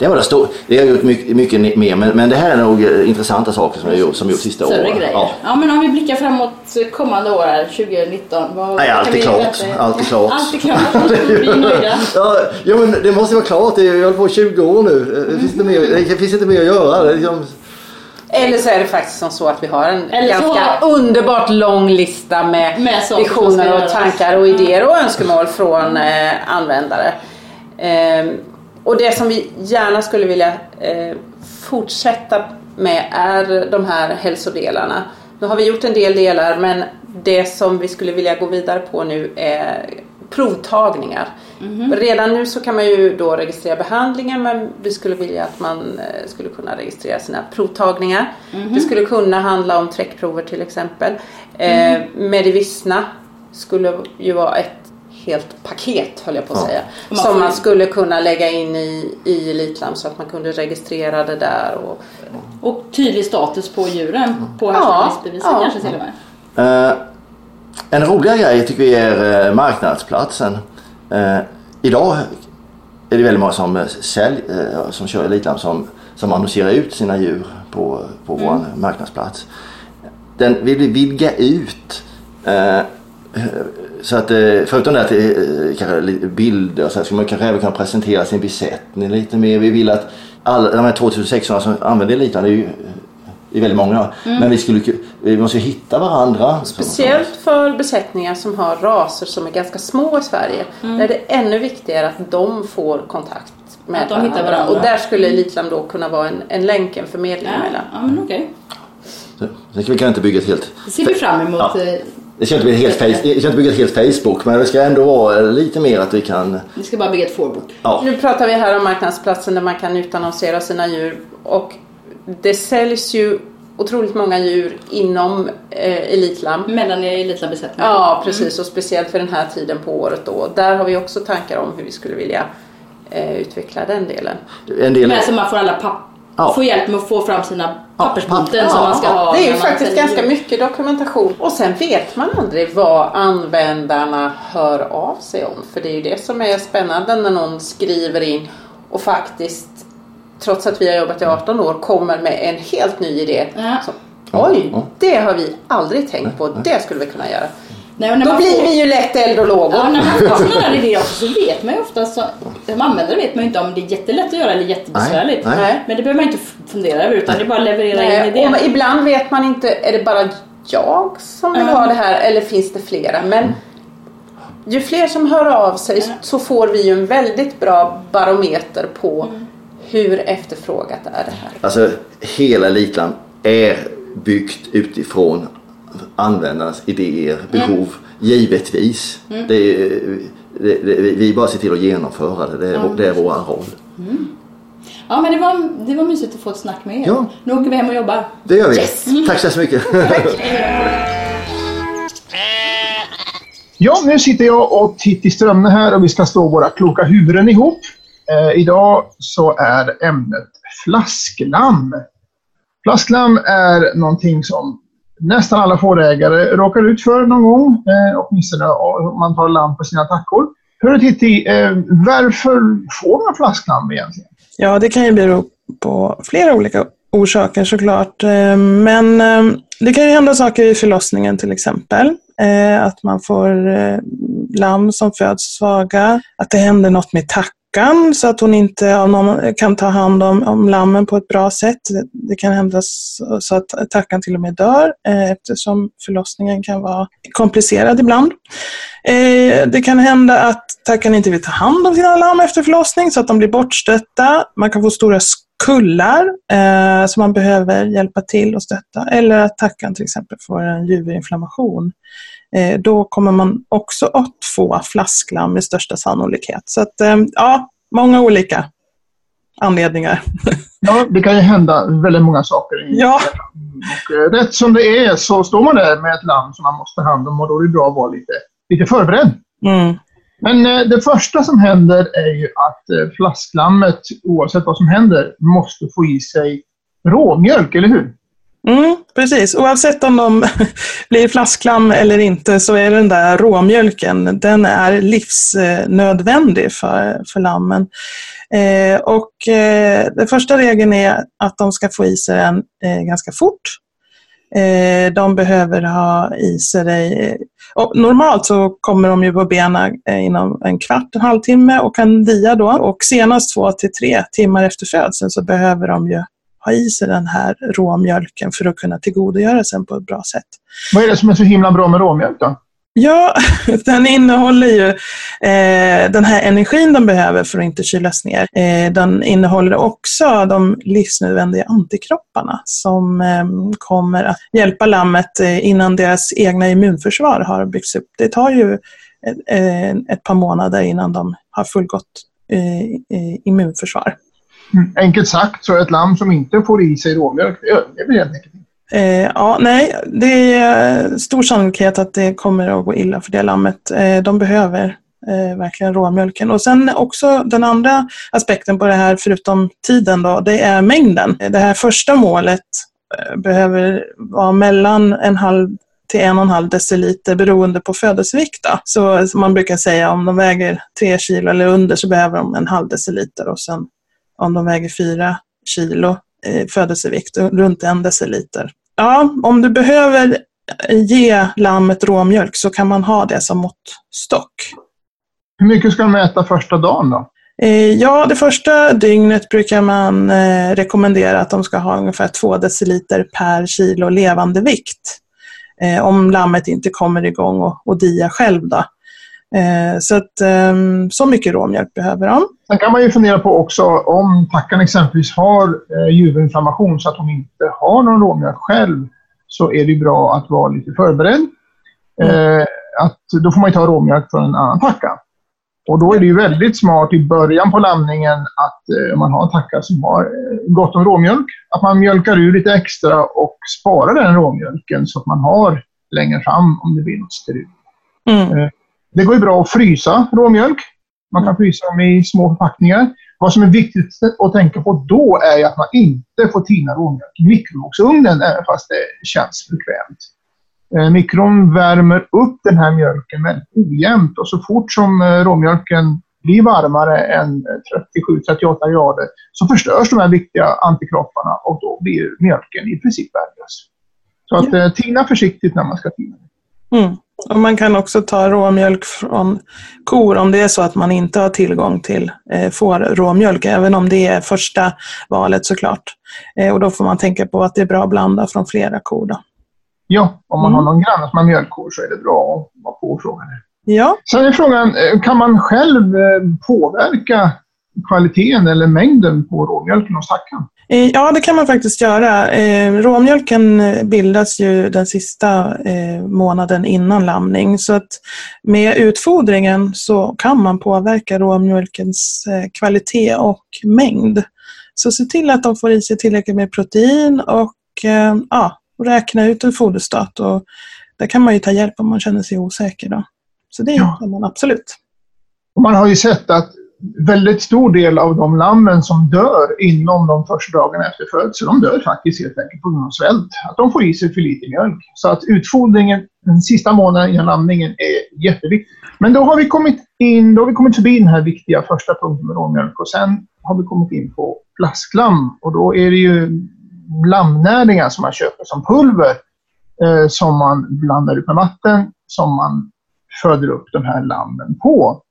Det var det stor, det har jag gjort mycket, mycket mer men, men det här är nog eh, intressanta saker som jag gjort, som gjort sista Större åren. grejer. Ja. Ja. men om vi blickar framåt kommande år här, 2019. Vad, Nej, allt är klart. Allt är klart. *laughs* Allt är klart. Vi är nöjda. Ja, ja men det måste vara klart. Jag har hållit på 20 år nu. Det finns inte mer, det finns inte mer att göra. Det är liksom, Eller så är det faktiskt som så att vi har en Eller ganska har- underbart lång lista med, Med visioner och tankar och idéer och önskemål från eh, användare. Ehm, och det som vi gärna skulle vilja eh, fortsätta med är de här hälsodelarna. Nu har vi gjort en del delar men det som vi skulle vilja gå vidare på nu är provtagningar. Redan nu så kan man ju då registrera behandlingar men vi skulle vilja att man eh, skulle kunna registrera sina provtagningar. Det skulle kunna handla om träckprover till exempel. Eh, Medivissna skulle ju vara ett helt paket höll jag på att Ja. säga. Man Som får- man skulle kunna lägga in i, i Elitlam så att man kunde registrera det där. Och, Och tydlig status på djuren på Ja, härstammningsbeviset ja. kanske till och med. Eh, en roligare grej tycker vi är eh, marknadsplatsen. Eh, idag är det väldigt många som, sälj, eh, som kör Elitlam som, som annonserar ut sina djur på, på vår marknadsplats. den vill vi vidga ut. Eh, så att eh, förutom det att det är kanske lite bilder så här, ska man kanske även kunna presentera sin besättning lite mer. Vi vill att alla de här 2600 som använder Elitan, det är ju det är väldigt många. Men vi, skulle, vi måste ju hitta varandra. Speciellt för besättningar som har raser som är ganska små i Sverige. Där är det ännu viktigare att de får kontakt med Att de hittar varandra. varandra. Och där skulle Elitlam då kunna vara en, en länk, en förmedling Ja, mellan. ja men okej. Så, så vi kan inte bygga ett helt... Det ser vi fram emot. Ja. Det ska inte bli ett helt, face, det ska inte bygga ett helt Facebook men det ska ändå vara lite mer att vi kan... Vi ska bara bygga ett fårbok. Ja, Nu pratar vi här om marknadsplatsen där man kan utannonsera sina djur. Och det säljs ju otroligt många djur inom eh, Elitlam. Mellan lilla besättningar. Ja, precis. Och speciellt för den här tiden på året då. Där har vi också tankar om hur vi skulle vilja eh, utveckla den delen. en del... Men alltså man får alla papp Ja. får hjälp med att få fram sina pappersbunten papp- som man ska ja, ha. Det är ju faktiskt ganska mycket dokumentation. Och sen vet man aldrig vad användarna hör av sig om. För det är ju det som är spännande när någon skriver in och faktiskt, trots att vi har jobbat i 18 år, kommer med en helt ny idé. Ja. Som, Oj, Ja. det har vi aldrig tänkt på. Det skulle vi kunna göra. Nej, Då man blir får- vi ju lätt eld och lågor. Ja, när man får sådana där idéer också så vet man ju ofta så, som användare vet man ju inte om det är jättelätt att göra eller jättebesvärligt. Nej, nej. Men det behöver man inte fundera över utan det är bara att leverera in Nej, idén. och ibland vet man inte, är det bara jag som vill Ja. ha det här eller finns det flera? Men ju fler som hör av sig så får vi ju en väldigt bra barometer på hur efterfrågat är det här. Alltså hela Elitland är byggt utifrån användarnas idéer, behov, givetvis. Det är, det, det, vi bara ser till att genomföra det. Det är, det är vår roll. Ja men det var, det var mysigt att få ett snack med er. Ja. Nu åker vi hem och jobbar. Det gör vi. Yes. Tack så mycket. *laughs* Ja, nu sitter jag och Titti Strömne här och vi ska slå våra kloka huvuden ihop. Eh, idag så är ämnet flasklamm. Flasklamm är någonting som nästan alla fårägare råkar ut för någon gång, eh, åtminstone om man tar lamm på sina tackor. Hörru Titti, eh, varför får man flasklamm egentligen? Ja, det kan ju bero på flera olika orsaker såklart. Eh, men eh, det kan ju hända saker i förlossningen till exempel. Eh, att man får lamm som föds svaga. Att det händer något med veckan så att hon inte någon, kan ta hand om, om lammen på ett bra sätt. Det, kan hända så, så att tackan till och med dör eh, eftersom förlossningen kan vara komplicerad ibland. Eh, det kan hända att tackan inte vill ta hand om sina lamm efter förlossning så att de blir bortstötta. Man kan få stora kullar eh, som man behöver hjälpa till och stötta. Eller att tackan till exempel får en juverinflammation. Eh, då kommer man också att få flasklamm med största sannolikhet. Så att, eh, ja, många olika anledningar. *laughs* Ja, det kan ju hända väldigt många saker. Ja. Och, eh, rätt som det är så står man där med ett lamm som man måste ta hand om och då är det bra att vara lite, lite förberedd. Mm. Men eh, det första som händer är ju att eh, flasklammet, oavsett vad som händer, måste få i sig råmjölk, eller hur? Mm, precis, oavsett om de *laughs* blir flasklamm eller inte så är den där råmjölken, den är livsnödvändig för, för lammen. Eh, och eh, den första regeln är att de ska få i sig den eh, ganska fort. Eh, de behöver ha i sig det. Eh, och normalt så kommer de ju på benen eh, inom en kvart, en halvtimme och kan dia då. Och senast två till tre timmar efter födseln så behöver de ju ha i sig den här råmjölken för att kunna tillgodogöra sig den på ett bra sätt. Vad är det som är så himla bra med råmjölk då? Ja, *laughs* den innehåller ju eh, den här energin de behöver för att inte kylas ner. Eh, den innehåller också de livsnödvändiga antikropparna som eh, kommer att hjälpa lammet eh, innan deras egna immunförsvar har byggts upp. Det tar ju eh, ett par månader innan de har fullgott eh, eh, immunförsvar. Mm. Enkelt sagt så är ett lamm som inte får i sig råmjölk, det överlever helt enkelt inte. Eh, ja, nej, det är stor sannolikhet att det kommer att gå illa för det lammet. Eh, de behöver eh, verkligen råmjölken. Och sen också den andra aspekten på det här, förutom tiden, då, det är mängden. Det här första målet eh, behöver vara mellan en halv till en och en halv deciliter beroende på födelsevikt. Då. Så man brukar säga, om de väger tre kilo eller under så behöver de en halv deciliter och sen om de väger fyra kilo eh, födelsevikt, runt en deciliter. ja, om du behöver ge lammet råmjölk så kan man ha det som måttstock. Hur mycket ska de äta första dagen då? Eh, ja, det första dygnet brukar man eh, rekommendera att de ska ha ungefär 2 deciliter per kilo levande vikt. Eh, om lammet inte kommer igång och, och dia själv. Då. Så, att, ehm, så mycket råmjölk behöver de. Sen kan man ju fundera på också om tackan exempelvis har juverinflammation så att hon inte har någon råmjölk själv så är det bra att vara lite förberedd. Mm. Att, då får man ta råmjölk från en annan tacka. Och då är det ju väldigt smart i början på lamningen att eh, man har en tacka som har eh, gott om råmjölk. Att man mjölkar ur lite extra och sparar den råmjölken så att man har längre fram om det blir något steril. Mm. Eh, det går ju bra att frysa råmjölk. Man kan frysa dem i små förpackningar. Vad som är viktigt att tänka på då är att man inte får tina råmjölk i mikrovågsugnen även fast det känns bekvämt. Eh, mikron värmer upp den här mjölken väldigt ojämnt och så fort som eh, råmjölken blir varmare än 37-38 grader så förstörs de här viktiga antikropparna och då blir mjölken i princip värdelös. Så att ja. Eh, tina försiktigt när man ska tina. Mm. Och man kan också ta råmjölk från kor om det är så att man inte har tillgång till eh, fårråmjölk, även om det är första valet såklart. Eh, och då får man tänka på att det är bra att blanda från flera kor. Då. Ja, om man mm. har någon granne som har mjölkkor så är det bra att vara på frågan. Ja. Sen är frågan, eh, kan man själv eh, påverka kvaliteten eller mängden på råmjölken hos tackan? Eh, ja, det kan man faktiskt göra. Råmjölken bildas ju den sista månaden innan lamning. Så att med utfodringen så kan man påverka råmjölkens kvalitet och mängd. Så se till att de får i sig tillräckligt med protein och ja, räkna ut en foderstat. Och där kan man ju ta hjälp om man känner sig osäker. Då. Så det ja. kan man absolut. Och man har ju sett att väldigt stor del av de lammen som dör inom de första dagarna efter födseln, de dör faktiskt helt enkelt på grund av svält. Att de får i sig för lite mjölk. Så att utfodringen den sista månaden innan lamningen är jätteviktig. Men då har vi kommit in, då har vi kommit förbi den här viktiga första punkten med råmjölk och sen har vi kommit in på flasklamm. och då är det ju lammnäringar som man köper som pulver eh, som man blandar ut med vatten som man föder upp de här lammen på.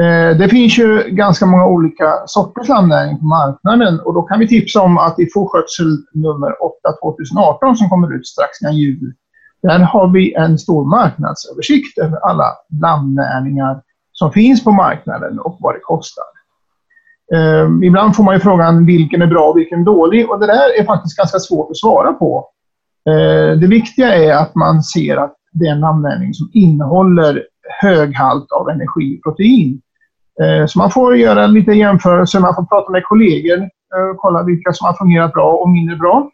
Eh, det finns ju ganska många olika sorters lammnäring på marknaden och då kan vi tipsa om att i Fårskötsel nummer 8 2018 som kommer ut strax innan jul, där har vi en stor marknadsöversikt över alla lammnäringar som finns på marknaden och vad det kostar. Ehm, ibland får man ju frågan vilken är bra och vilken är dålig och det där är faktiskt ganska svårt att svara på. Ehm, det viktiga är att man ser att det är en lammnäring som innehåller hög halt av energi och protein. Eh, så man får göra lite jämförelser, man får prata med kollegor eh, och kolla vilka som har fungerat bra och mindre bra.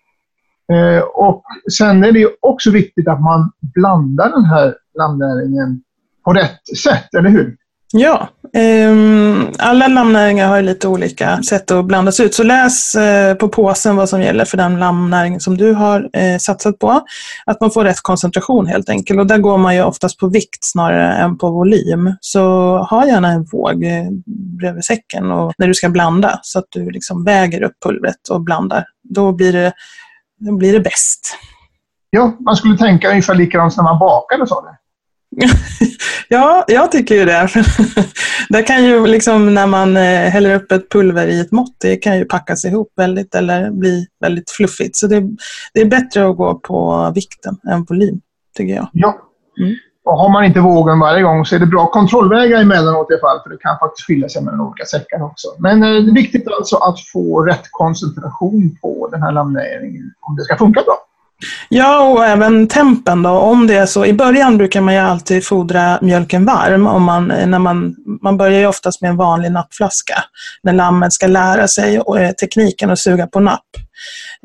Eh, och sen är det också viktigt att man blandar den här landnäringen på rätt sätt, eller hur? Ja, um, alla lammnäringar har lite olika sätt att blandas ut. Så läs uh, på påsen vad som gäller för den lammnäring som du har uh, satsat på. Att man får rätt koncentration helt enkelt. Och där går man ju oftast på vikt snarare än på volym. Så ha gärna en våg eh, bredvid säcken och, när du ska blanda så att du liksom väger upp pulvret och blandar. Då blir det, då blir det bäst. Ja, man skulle tänka ungefär likadant när man bakade, sa du? *laughs* ja, jag tycker ju det. *laughs* det kan ju liksom när man eh, häller upp ett pulver i ett mått, det kan ju packas ihop väldigt eller bli väldigt fluffigt. Så det, det är bättre att gå på vikten än volym, tycker jag. Ja. Mm. Och har man inte vågen varje gång så är det bra att kontrollväga emellanåt i alla fall, för det kan faktiskt skilja sig mellan olika säckar också. Men eh, det är viktigt alltså att få rätt koncentration på den här lamineringen om det ska funka bra. Ja, och även tempen då. Om det är så, i början brukar man ju alltid fodra mjölken varm. Om man, när man, man börjar ju oftast med en vanlig nappflaska. När lammet ska lära sig eh, tekniken att suga på napp.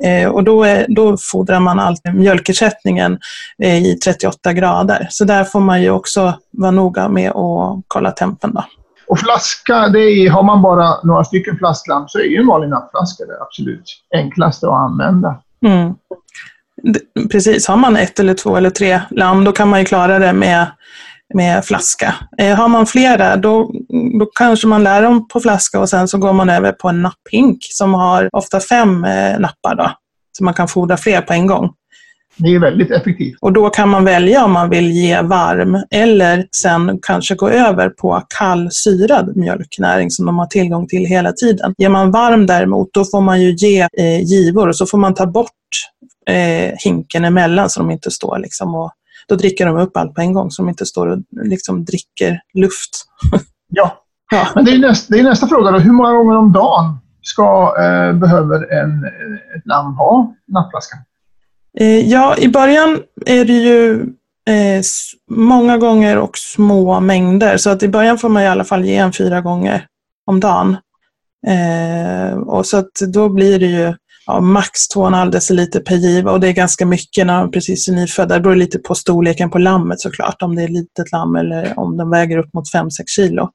Eh, och då, är, då fodrar man alltid mjölkersättningen eh, i 38 grader. Så där får man ju också vara noga med att kolla tempen. Då. Och flaska, det är, har man bara några stycken flasklam så är ju en vanlig nappflaska det absolut enklaste att använda. Mm. Precis, har man ett eller två eller tre lamm då kan man ju klara det med, med flaska. Eh, har man flera då, då kanske man lär dem på flaska och sen så går man över på en napphink som har ofta fem eh, nappar. Då, så man kan fodra fler på en gång. Det är väldigt effektivt. Och då kan man välja om man vill ge varm eller sen kanske gå över på kall syrad mjölknäring som de har tillgång till hela tiden. Ger man varm däremot, då får man ju ge eh, givor och så får man ta bort eh, hinken emellan så de inte står liksom och då dricker de upp allt på en gång så de inte står och liksom dricker luft. *laughs* Ja, Ja. men det är, nästa, det är nästa fråga då. Hur många gånger om dagen ska, eh, behöver en, ett lamm ha nappflaskan? Eh, ja, i början är det ju eh, många gånger och små mängder. Så att i början får man i alla fall ge en fyra gånger om dagen. Eh, och så att då blir det ju ja, max 2,5 deciliter per giva och det är ganska mycket när de precis är nyfödda. Det beror lite på storleken på lammet såklart, om det är litet lamm eller om de väger upp mot 5-6 kilo.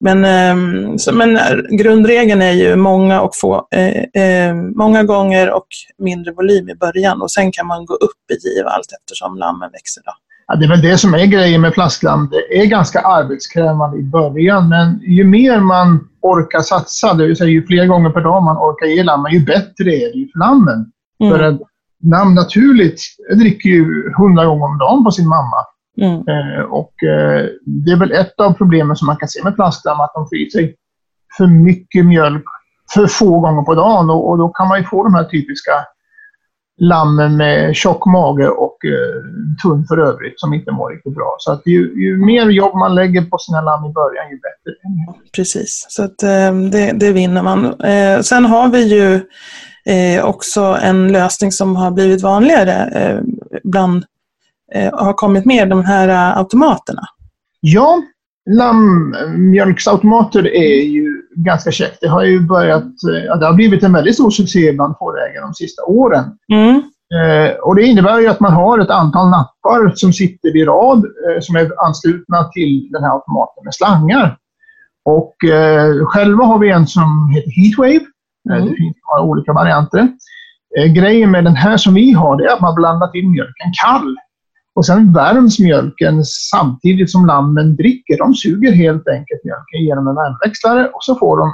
Men, eh, så, men eh, grundregeln är ju många, och få, eh, eh, många gånger och mindre volym i början och sen kan man gå upp i giva allt eftersom lammen växer. Då. Ja, det är väl det som är grejen med flasklamm. Det är ganska arbetskrävande i början, men ju mer man orkar satsa, det vill säga ju fler gånger per dag man orkar ge lammen, ju bättre är det ju för lammen. För Mm. att lamm naturligt dricker ju hundra gånger om dagen på sin mamma. Mm. Eh, och eh, det är väl ett av problemen som man kan se med flasklamm, att de får i sig för mycket mjölk för få gånger på dagen. Och, och då kan man ju få de här typiska lammen med tjock mage och eh, tunn för övrigt som inte mår riktigt bra. Så att ju, ju mer jobb man lägger på sina lamm i början, ju bättre. Precis, så att, eh, det, det vinner man. Eh, sen har vi ju eh, också en lösning som har blivit vanligare eh, bland, eh, har kommit med, de här automaterna. Ja, lammjölksautomater är ju ganska käckt. Det har ju börjat, ja, det har blivit en väldigt stor succé bland fårägare de sista åren. Mm. Eh, och det innebär ju att man har ett antal nappar som sitter i rad eh, som är anslutna till den här automaten med slangar. Och eh, själva har vi en som heter Heatwave. Mm. Det finns några olika varianter. Grejen med den här som vi har är att man blandar till mjölken kall. Och sen värms mjölken samtidigt som lammen dricker. De suger helt enkelt mjölken genom en värmeväxlare och så får de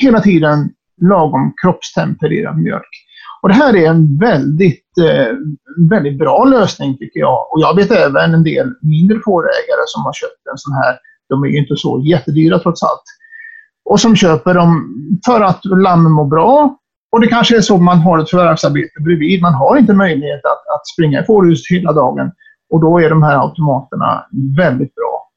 hela tiden lagom kroppstempererad mjölk. Och det här är en väldigt, eh, väldigt bra lösning tycker jag. Och jag vet även en del mindre fårägare som har köpt en sån här. De är ju inte så jättedyra trots allt. Och som köper dem för att lammen mår bra. Och det kanske är så man har ett förvärvsarbete bredvid. Man har inte möjlighet att, att springa i fårhus hela dagen. Och då är de här automaterna väldigt bra.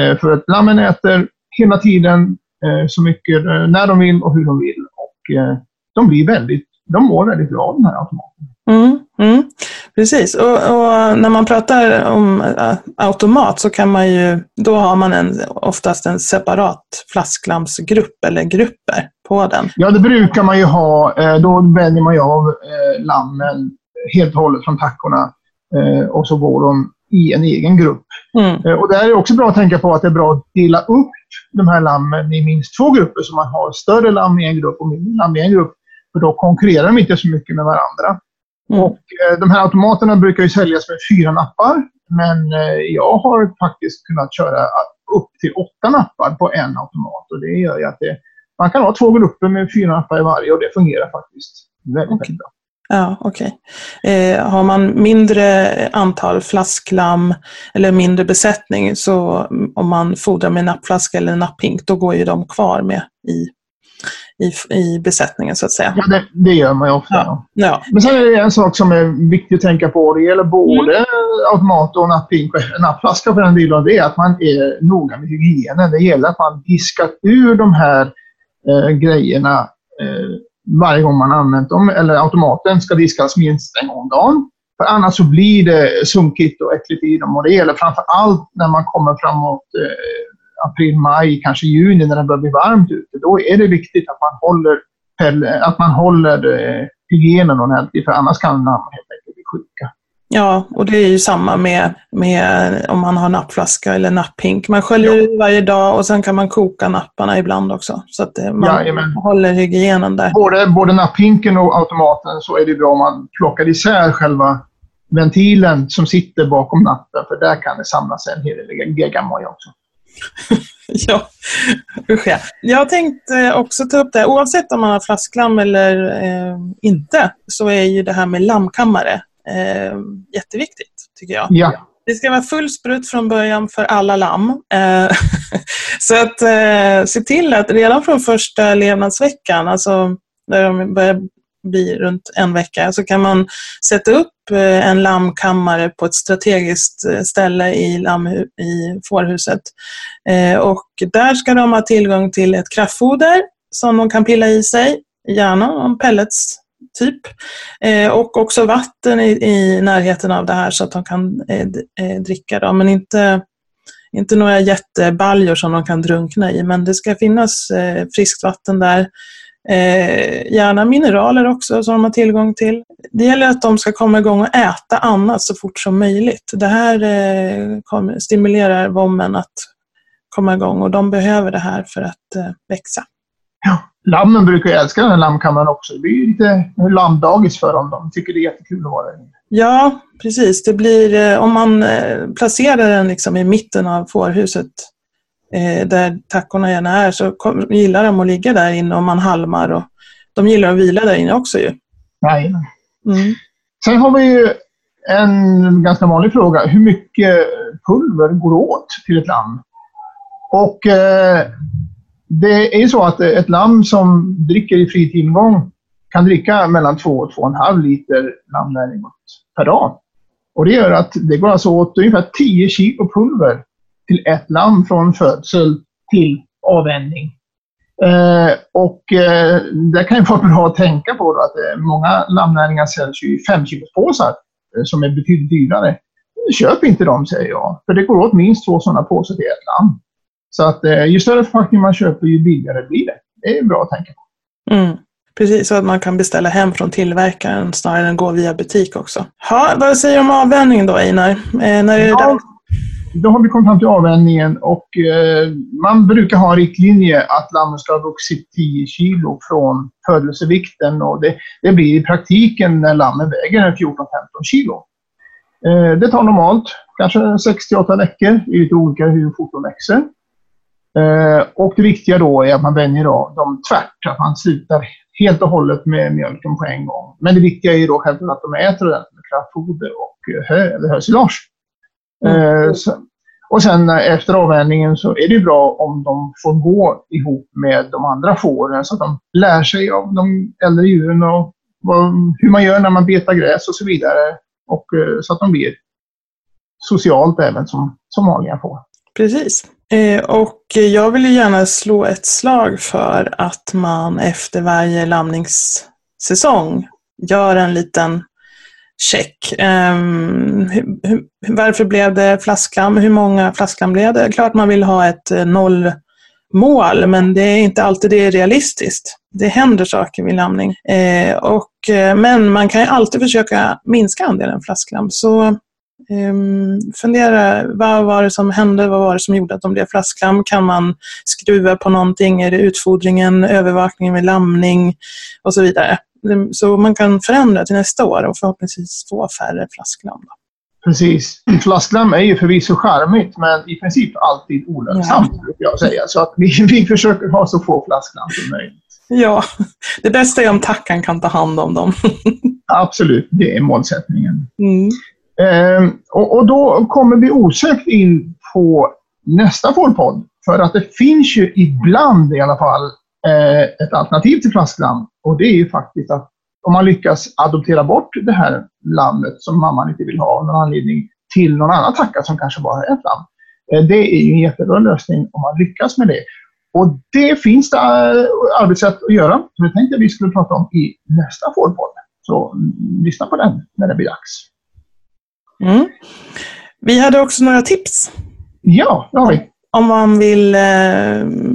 Eh, för att lammen äter hela tiden eh, så mycket eh, när de vill och hur de vill. Och eh, de blir väldigt, de mår väldigt bra de här automaterna. Mm, mm, precis, och, och när man pratar om äh, automat så kan man ju, då har man en, oftast en separat flasklampsgrupp eller grupper på den. Ja, det brukar man ju ha. Eh, Då vänjer man ju av eh, lammen helt och hållet från tackorna. Eh, Och så går de i en egen grupp. Mm, Eh, Och där är det också bra att tänka på att det är bra att dela upp de här lammen i minst två grupper. Så man har större lamm i en grupp och mindre lamm i en grupp. För då konkurrerar de inte så mycket med varandra. Mm. Och eh, de här automaterna brukar ju säljas med fyra nappar. Men eh, jag har faktiskt kunnat köra upp till åtta nappar på en automat. Och det gör att det, man kan ha två grupper med fyra nappar i varje och det fungerar faktiskt väldigt, Okej. väldigt bra. Ja, okej. Eh, har man mindre antal flasklamm eller mindre besättning så mm, om man fodrar med nappflaska eller napphink då går ju de kvar med i, i, i besättningen så att säga. Ja, det, det gör man ju ofta. Ja. Ja, Men sen är det en sak som är viktig att tänka på. Det gäller både automat och napphink nappflaska för den delen. Det är att man är noga med hygienen. Det gäller att man diskar ur de här eh, grejerna eh, varje gång man använt dem. Eller automaten ska diskas minst en gång om dagen. För annars så blir det sunkigt och äckligt i dem. Och det gäller framför allt när man kommer framåt eh, april, maj, kanske juni när det börjar bli varmt ute. Då är det viktigt att man håller, att man håller eh, hygienen ordentligt. För annars kan man helt enkelt bli sjuka ja, och det är ju samma med, med om man har nappflaska eller napphink. Man sköljer ur varje dag och sen kan man koka napparna ibland också. Så att det, man Jajamän. håller hygienen där. Både, både napphinken och automaten så är det bra om man plockar isär själva ventilen som sitter bakom nappen. För där kan det samlas en hel del geggamoja också. *laughs* Ja, usch ja. Jag tänkte också ta upp det, oavsett om man har flasklamm eller eh, inte, så är ju det här med lammkammare eh, jätteviktigt, tycker jag. Ja. Det ska vara full sprut från början för alla lamm. Eh, *laughs* så att eh, se till att redan från första levnadsveckan, alltså när de börjar bli runt en vecka, så kan man sätta upp eh, en lammkammare på ett strategiskt eh, ställe i, lamm, i fårhuset. Eh, och där ska de ha tillgång till ett kraftfoder som de kan pilla i sig, gärna om pellets typ. Eh, och också vatten i, i, närheten av det här så att de kan eh, eh, dricka. Då. Men inte, inte några jättebaljor som de kan drunkna i. Men det ska finnas friskt vatten där. Eh, gärna mineraler också som de har tillgång till. Det gäller att de ska komma igång och äta annat så fort som möjligt. Det här eh, kommer, stimulerar vommen att komma igång och de behöver det här för att eh, växa. Ja. Lammen brukar ju älska den här lammkammaren också. Det blir lite lammdagis för dem. De tycker det är jättekul att vara där. Ja, precis. Det blir, eh, om man eh, placerar den liksom i mitten av fårhuset eh, där tackorna gärna är så gillar de att ligga där inne om man halmar. Och de gillar att vila där inne också ju. Nej. Mm. Sen har vi ju en ganska vanlig fråga. Hur mycket pulver går åt till ett lamm? Och eh, det är ju så att eh, ett lamm som dricker i fri tillgång kan dricka mellan 2 och 2,5 liter lammnäring per dag. Och det gör att det går alltså åt ungefär 10 kilo pulver till ett lamm från födsel till avvänjning. Eh, och eh, det kan ju vara bra att tänka på då, att eh, många lammnäringar säljs i 5 kilos påsar eh, som är betydligt dyrare. Köp inte dem säger jag, för det går åt minst två sådana påsar till ett lamm. Så att eh, ju större förpackning man köper, ju billigare blir det. Det är bra att tänka på. Mm. Precis, så att man kan beställa hem från tillverkaren snarare än gå via butik också. Ha, vad säger du om avvändningen då, Einar? Eh, när är ja, då har vi kommit fram till avvändningen och eh, man brukar ha en riktlinje att lammet ska ha vuxit 10 kilo från födelsevikten och det, det blir i praktiken när lammet väger 14-15 kilo. Eh, det tar normalt kanske 68 veckor, det är lite olika hur fort de växer. Eh, och det viktiga då är att man vänjer dem tvärt, att man slutar helt och hållet med mjölken på en gång. Men det viktiga är ju då självklart att de äter ordentligt med kraftfoder och hö eller hösilage. Mm. Eh, och sen efter avvänjningen så är det bra om de får gå ihop med de andra fåren så att de lär sig av de äldre djuren och hur man gör när man betar gräs och så vidare. Och eh, så att de blir socialt även som, som vanliga får. Precis. Eh, och jag vill gärna slå ett slag för att man efter varje lamningssäsong gör en liten check. Ehm, um, hur, varför blev det flasklam? Hur många flasklam blev det? Klart man vill ha ett eh, nollmål, men det är inte alltid det är realistiskt. Det händer saker vid lamning. Eh, och, eh, men man kan ju alltid försöka minska andelen flasklam. Så fundera, vad var det som hände? Vad var det som gjorde att de blev flasklam? Kan man skruva på någonting? Är det utfodringen, övervakningen med lamning och så vidare? Så man kan förändra till nästa år och förhoppningsvis få färre flasklam. Precis. *clears throat* Flasklam är ju förvisso charmigt men i princip alltid olönsamt, ja. brukar jag säga. Så att vi, *laughs* vi försöker ha så få flasklam som möjligt. Ja, det bästa är om tackan kan ta hand om dem. *laughs* Absolut, det är målsättningen. Mm. Eh, och, och, då kommer vi osökt in på nästa fårpodd. För att det finns ju ibland i alla fall eh, ett alternativ till flasklamm. Och det är ju faktiskt att om man lyckas adoptera bort det här lammet som mamman inte vill ha av någon anledning till någon annan tacka som kanske bara har ett lamm. Eh, det är ju en jättebra lösning om man lyckas med det. Och det finns det eh, arbetssätt att göra. Så det tänkte jag vi skulle prata om i nästa fårpodd. Så mm, lyssna på den när det blir dags. Mm. Vi hade också några tips. Ja, det har vi. Om man vill eh,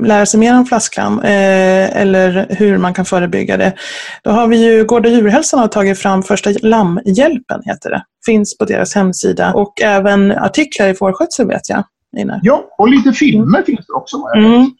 lära sig mer om flasklam eh, eller hur man kan förebygga det. Då har vi ju Gård och djurhälsan har tagit fram första lammhjälpen, heter det. Finns på deras hemsida och även artiklar i fårskötsel vet jag. Einar. Ja, och lite filmer mm. finns det också. Mm.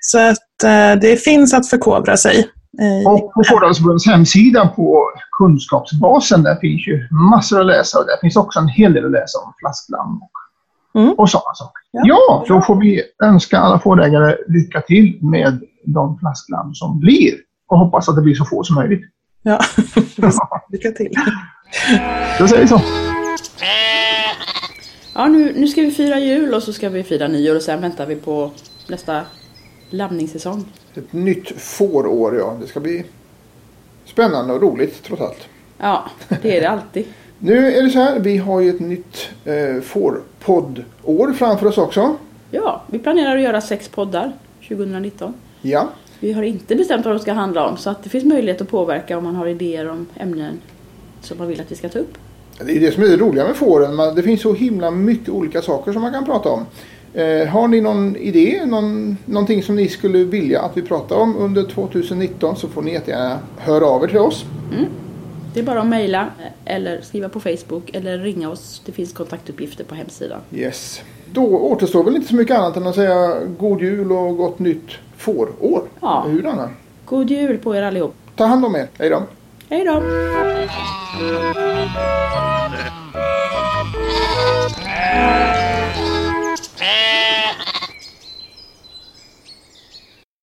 Så att eh, det finns att förkovra sig. Eh, och på Fårdalsförbundets hemsida på kunskapsbasen där finns ju massor att läsa och där finns också en hel del att läsa om flasklam och, mm. och sådana saker. Ja. ja, då får vi önska alla fårägare lycka till med de flasklam som blir och hoppas att det blir så få som möjligt. Ja, *laughs* lycka till. Då säger vi så. Ja, nu, nu ska vi fira jul och så ska vi fira nyår och sen väntar vi på nästa lammningssäsong. Ett nytt fårår, ja. Det ska bli spännande och roligt trots allt. Ja, det är det alltid. *laughs* Nu är det så här, vi har ju ett nytt eh, fårpoddår framför oss också. Ja, vi planerar att göra sex poddar 2019. Ja, Vi har inte bestämt vad de ska handla om så att det finns möjlighet att påverka om man har idéer om ämnen som man vill att vi ska ta upp. det är det som är det roliga med fåren. Det finns så himla mycket olika saker som man kan prata om. Eh, har ni någon idé, någon, någonting som ni skulle vilja att vi pratar om under 2019 så får ni jättegärna höra av er till oss. Det är bara att mejla eller skriva på Facebook eller ringa oss. Det finns kontaktuppgifter på hemsidan. Yes. Då återstår väl inte så mycket annat än att säga god jul och gott nytt fårår. Ja. Hur Anna? God jul på er allihop. Ta hand om er. Hej då. Hej då! Äh. É.